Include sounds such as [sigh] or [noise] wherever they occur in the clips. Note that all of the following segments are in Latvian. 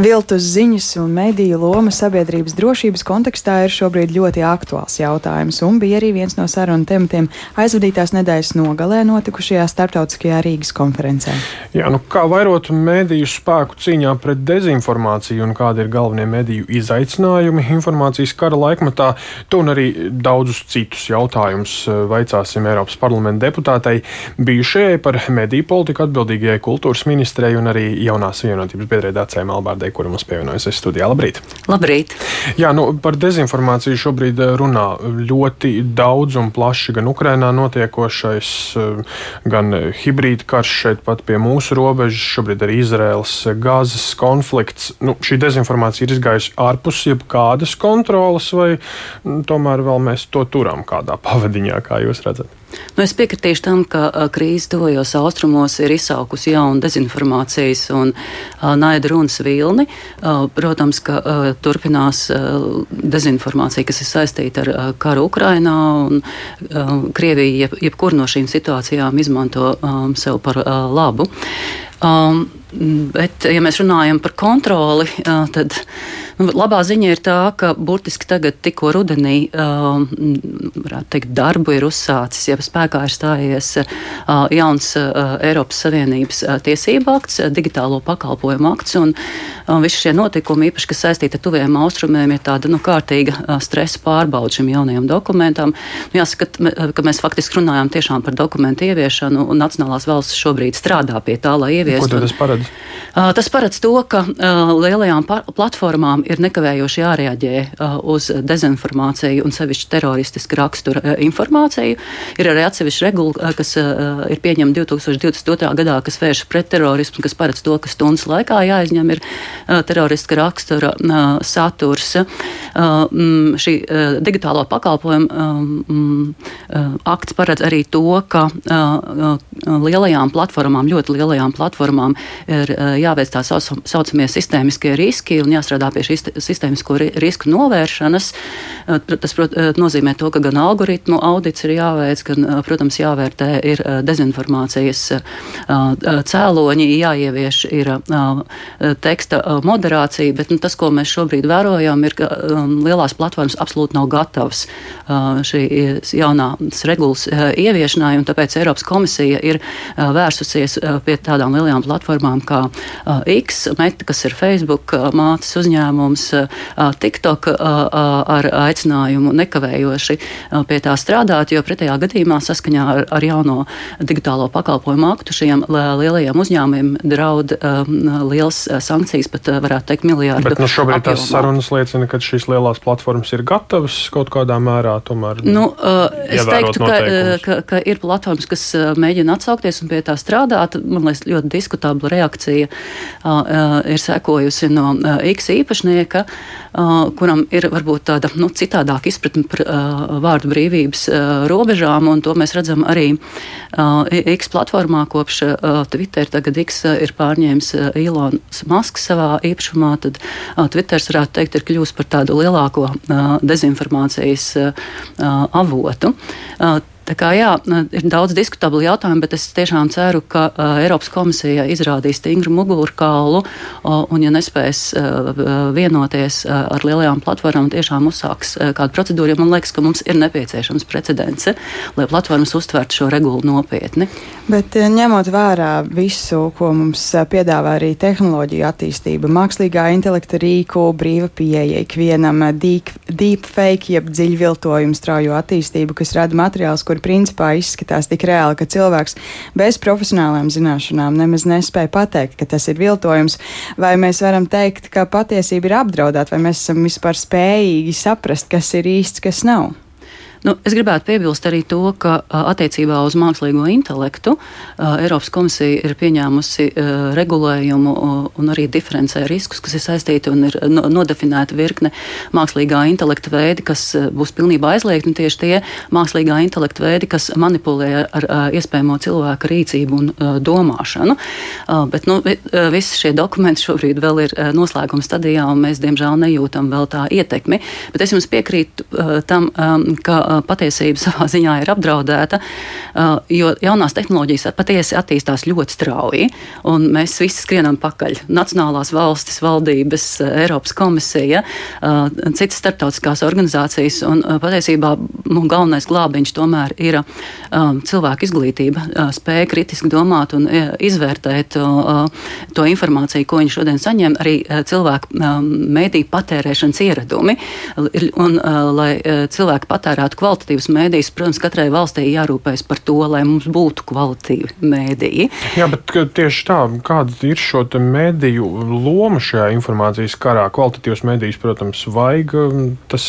Viltus ziņas un mediju loma sabiedrības drošības kontekstā ir šobrīd ļoti aktuāls jautājums, un bija arī viens no sarunu tematiem aizvadītās nedēļas nogalē notikušajā starptautiskajā Rīgas konferencē. Jā, nu kā vairot mediju spēku cīņā pret dezinformāciju un kādi ir galvenie mediju izaicinājumi informācijas kara laikmatā, to un arī daudzus citus jautājumus eh, vaicāsim Eiropas parlamenta deputātei, bijušajai par mediju politiku atbildīgajai kultūras ministrei un arī jaunās vienotības biedrē Dācijai Melbārdei Zālē, kura mums pievienojusies studijā. Labrīt! Labrīt! Jā, nu, par dezinformāciju šobrīd eh, runā ļoti daudz un plaši gan Ukrainā notiekošais, eh, gan hibrīda karš šeit pat pie mūsu robežas, šobrīd arī Izraels gāzes konflikts. Nu, šī dezinformācija ir izgājusi ārpus jebkādas kontrolas, vai nu, tomēr vēl mēs to turam kādā pavadiņā, kā jūs redzat? Nu, es piekritīšu tam, ka krīze tuvajos austrumos ir izsaukusi jaunu dezinformācijas un a, naida runas vilni. A, protams, ka a, turpinās dezinformācija, kas ir saistīta ar karu Ukrainā, un Krievija jeb, jebkur no šīm situācijām izmanto sev par labu. Um, bet, ja mēs runājam par kontroli, uh, tad nu, labā ziņa ir tā, ka burtiski tagad, tikko rudenī, uh, teikt, darbu ir uzsācis, ja spēkā ir stājies uh, jauns uh, Eiropas Savienības tiesība akts, digitālo pakalpojumu akts, visi šie notikumi, īpaši, kas saistīti ar tuviem austrumiem, ir tāda nu, kārtīga stresa pārbauda šim jaunajam dokumentam. Nu, jāsaka, ka, ka mēs faktiski runājam tiešām par dokumentu ieviešanu, un Nacionālās valsts šobrīd strādā pie tā, lai ieviestu. Ko tad tas paredz? Uh, tas paredz to, ka uh, lielajām platformām ir nekavējoši jārēģē uh, uz dezinformāciju un sevišķi teroristisku raksturu informāciju. Ir arī atsevišķa regula, kas ir pieņemta 2022. gadā, kas vērš pret terorismu, kas paredz to, ka stundas laikā jāizņem ir teroristiska rakstura saturs. Mm, šī digitālo pakalpojumu mm, akts paredz arī to, ka lielajām platformām, ļoti lielajām platformām ir eh, jāveic tā saucamie sistēmiskie riski un jāstrādā pie šīs sistēmisko risku novēršanas. Eh, tas prot, eh, nozīmē to, ka gan algoritmu audits ir jāveic, gan, protams, jāvērtē ir dezinformācijas cēloņi, jāievieš ir teksta moderācija, bet nu, tas, ko mēs šobrīd vērojam, ir, ka um, lielās platformas absolūti nav gatavas šīs jaunās regulas ieviešanai, un tāpēc Eiropas komisija ir vērsusies pie tādām lielajām platformām kā X, Meta, kas ir Facebook mātes uzņēmums, TikTok ar aicinājumu nekavējoši pie tā strādāt, jo pretējā gadījumā saskaņā ar, ar jauno digitālo pakalpojumu aktu šiem lielajiem uzņēmumiem draud liels sankcijas, pat varētu teikt miljārdu. Bet nu, šobrīd tās sarunas liecina, ka šīs lielās platformas ir gatavas kaut kādā mērā tomēr. Nu, es teiktu, ka, ka, ka ir platformas, kas mēģina atsaukties un pie tā strādāt. Man liekas, ļoti diskutabla reakcija ir sekojusi no X īpašnieka, kuram ir varbūt tāda nu, citādāka izpratne par vārdu brīvības robežām, un to mēs redzam arī X platformā kopš Twitter. Tagad X ir pārņēmis Ilons Masks savā īpašumā, tad Twitters varētu teikt ir kļūst par tādu lielāko dezinformācijas avotu. Tā kā jā, ir daudz diskutablu jautājumu, bet es tiešām ceru, ka uh, Eiropas komisija izrādīs stingru mugurkaulu uh, un, ja nespēs uh, vienoties uh, ar lielajām platformām, tiešām uzsāks uh, kādu procedūru. Man liekas, ka mums ir nepieciešams precedents, lai platformas uztvertu šo regulu nopietni. Bet ņemot vērā visu, ko mums piedāvā arī tehnoloģija attīstība, mākslīgā intelekta rīku, brīva pieeja ikvienam, deep, deep jeb dziļviltojumu straujo attīstību, kas rada materiāls, kur principā izskatās tik reāli, ka cilvēks bez profesionālām zināšanām nemaz nespēja pateikt, ka tas ir viltojums. Vai mēs varam teikt, ka patiesība ir apdraudēta, vai mēs esam vispār spējīgi saprast, kas ir īsts, kas nav? Nu, es gribētu piebilst arī to, ka attiecībā uz mākslīgo intelektu Eiropas komisija ir pieņēmusi regulējumu un arī diferencē riskus, kas ir saistīti un ir nodefinēta virkne mākslīgā intelekta veidi, kas būs pilnībā aizliegti, tieši tie mākslīgā intelekta veidi, kas manipulē ar iespējamo cilvēku rīcību un domāšanu. Bet nu, visi šie dokumenti šobrīd vēl ir noslēguma stadijā, un mēs, diemžēl, nejūtam vēl tā ietekmi. Bet es jums piekrītu tam, ka patiesība [laughs] savā ziņā ir apdraudēta, jo jaunās tehnoloģijas patiesi attīstās ļoti strauji, un mēs visi skrienam pakaļ. Nacionālās valstis, valdības, Eiropas komisija, citas starptautiskās organizācijas, un patiesībā nu, galvenais glābiņš tomēr ir cilvēku izglītība, spēja kritiski domāt un izvērtēt to informāciju, ko viņi šodien saņem, arī cilvēku mēdīju patērēšanas ieradumi. Un, lai cilvēki patērētu kvalitatīvus mēdījus, protams, katrai valstī jārūpējas par to, lai mums būtu kvalitīvi mēdīji. Jā, bet tieši tā, kāda ir šo mēdīju loma šajā informācijas karā? Kvalitatīvs mēdījis, protams, vajag. Tas,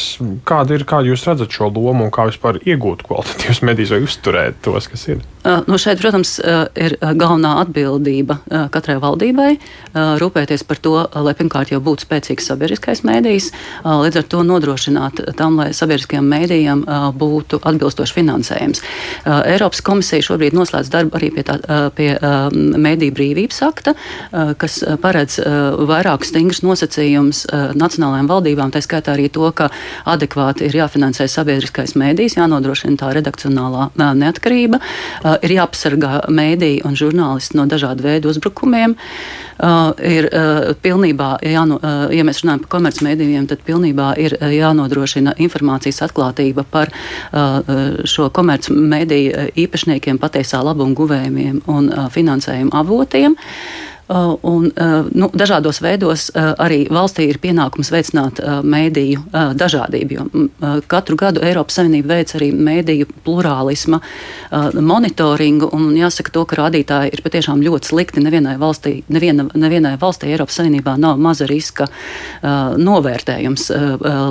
kāda ir, kāda jūs redzat šo lomu un kā vispār iegūt kvalitatīvus mēdījus vai uzturēt tos, kas ir? Nu šeit, protams, ir galvenā atbildība katrai valdībai rūpēties par to, lai pirmkārt jau būtu spēcīgs sabiedriskais mēdījis, līdz ar to nodrošināt tam, lai sabiedriskajiem mēdījiem būtu atbilstošs finansējums. Eiropas komisija šobrīd noslēdz darbu arī pie, tā, pie mēdīju brīvības akta, kas paredz vairākus stingrus nosacījumus nacionālajām valdībām, tā skaitā arī to, ka adekvāti ir jāfinansē sabiedriskais mēdījis, jānodrošina tā redakcionālā neatkarība ir jāpasargā mēdīji un žurnālisti no dažādu veidu uzbrukumiem. Uh, ir uh, pilnībā, jāno, uh, ja mēs runājam par komercmedijiem, tad pilnībā ir uh, jānodrošina informācijas atklātība par uh, uh šo komercmediju īpašniekiem, patiesā labuma guvējiem un uh, finansējuma avotiem. Uh, un, uh, nu, dažādos veidos uh, arī valstī ir pienākums veicināt mēdīju dažādību. Jo katru gadu Eiropas Savienība veic arī mēdīju plurālisma monitoringu, jāsaka, to, ka rādītāji ir patiešām ļoti slikti. Nevienai valstī, neviena, nevienai valstī Eiropas Savienībā nav maza riska novērtējums.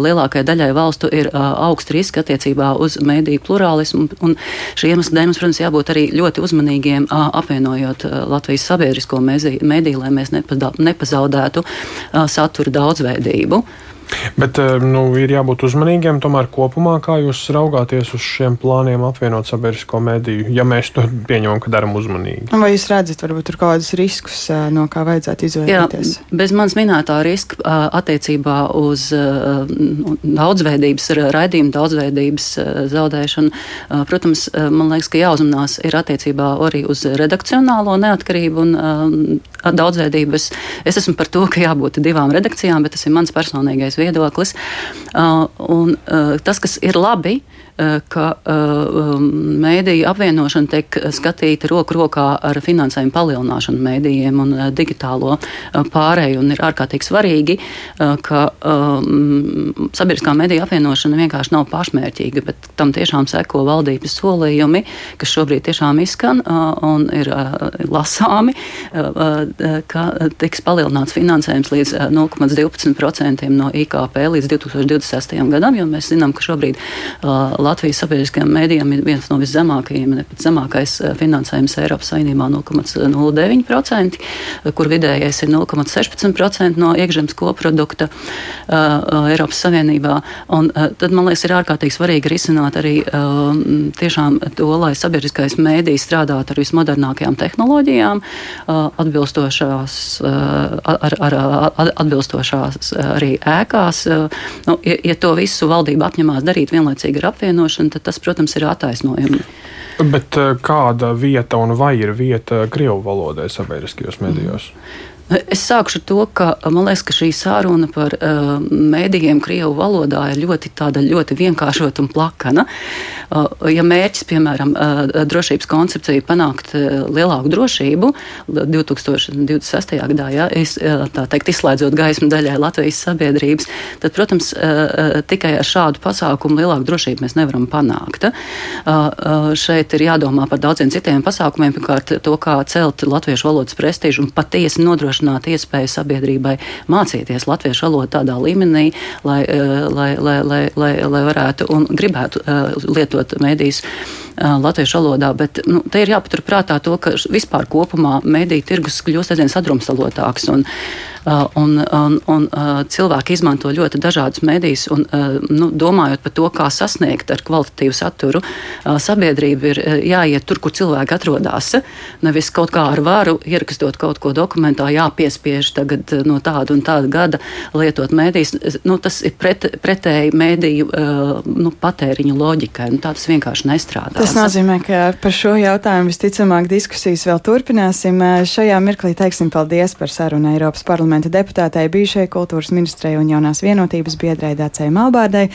Lielākajai daļai valstu ir augsts riska attiecībā uz mēdīju plurālismu, un šī iemesla dēļ mums, protams, jābūt arī ļoti uzmanīgiem apvienojot Latvijas sabiedrisko mēdīju mediju, lai mēs nepazaudētu uh, satura daudzveidību. Bet eh, nu, ir jābūt uzmanīgiem tomēr kopumā, kā jūs raugāties uz šiem plāniem apvienot sabiedrisko mediju, ja mēs to pieņemam, ka darām uzmanīgi. Vai jūs redzat, varbūt tur kādus riskus, eh, no kā vajadzētu izvairīties? Jā, bez manas minētā riska eh, attiecībā uz daudzveidības, raidījumu daudzveidības zaudēšanu, protams, man liekas, ka jāuzmanās ir attiecībā arī uz redakcionālo neatkarību un daudzveidības. Es esmu par to, ka jābūt divām redakcijām, bet tas ir mans personīgais viedoklis. Uh, un, uh, tas, kas ir labi, Eh, ka um, mēdīju apvienošana tiek skatīta roku rokā ar finansējumu palielināšanu mēdījiem un digitālo pārēju. Un ir ārkārtīgi svarīgi, ka um, sabiedriskā mediju apvienošana vienkārši nav pašmērķīga, bet tam tiešām seko valdības solījumi, kas šobrīd tiešām izskan un ir lasāmi, ka tiks palielināts finansējums līdz 0,12% no IKP līdz 2026. gadam, jo mēs zinām, ka šobrīd Latvijas sabiedriskajiem mēdījiem ir viens no viszemākajiem, ne pat zemākais eh, finansējums Eiropas Savienībā - 0,09%, kur vidējais ir 0,16% no iekšzemes koprodukta uh, Eiropas Savienībā. Un, uh, tad man liekas, ir ārkārtīgi svarīgi risināt arī uh, tiešām to, lai sabiedriskais mēdījis strādātu ar vismodernākajām tehnoloģijām, atbilstošās, ar, ar, ar, atbilstošās arī ēkās. Nu, ja, ja to visu valdība apņemās darīt vienlaicīgi ar apvienošanu, tad tas, protams, ir attaisnojami. Bet eh, kāda vieta un vai ir vieta Krievu valodai sabiedriskajos medijos? Mm. Es sākšu ar to, ka man liekas, ka šī sāruna par uh, mēdījiem Krievu valodā ir ļoti, ļoti vienkāršota un plakana. Uh, ja mērķis, piemēram, uh, drošības koncepcija panākt uh, lielāku drošību 2026. gadā, ja, es, uh, tā teikt, izslēdzot gaismu daļai Latvijas sabiedrības, tad, protams, uh, tikai ar šādu pasākumu lielāku drošību mēs nevaram panākt. Uh, uh, šeit ir jādomā par daudziem citiem pasākumiem, pirmkārt, to, kā celt latviešu valodas prestižu un patiesi nodrošināt nodrošināt iespēju sabiedrībai mācīties latviešu valodu tādā līmenī, lai, eh, lai, lai, lai, lai, lai varētu un gribētu eh, lietot eh, latviešu valodā. Bet nu, te ir jāpaturprātā to, ka vispār kopumā mēdīju tirgus kļūst aizvien sadrumstalotāks. Un, Un, un, un cilvēki izmanto ļoti dažādus medijas, un nu, domājot par to, kā sasniegt ar kvalitatīvu saturu, sabiedrība ir jāiet tur, kur cilvēki atrodas. Nevis kaut kā ar varu ierakstot kaut ko dokumentā, jāpiespiež tagad no tāda un tāda gada lietot mēdīs. Nu, tas ir pret, pretēji mēdīju nu, patēriņu loģikai. Nu, tā tas vienkārši nestrādā. Tas nozīmē, ka par šo jautājumu visticamāk diskusijas vēl turpināsim. Šajā mirklī teiksim paldies par sarunu Eiropas parlamenta deputātei, bijušajai kultūras ministrei un jaunās vienotības biedrai Dācei Malbārdai.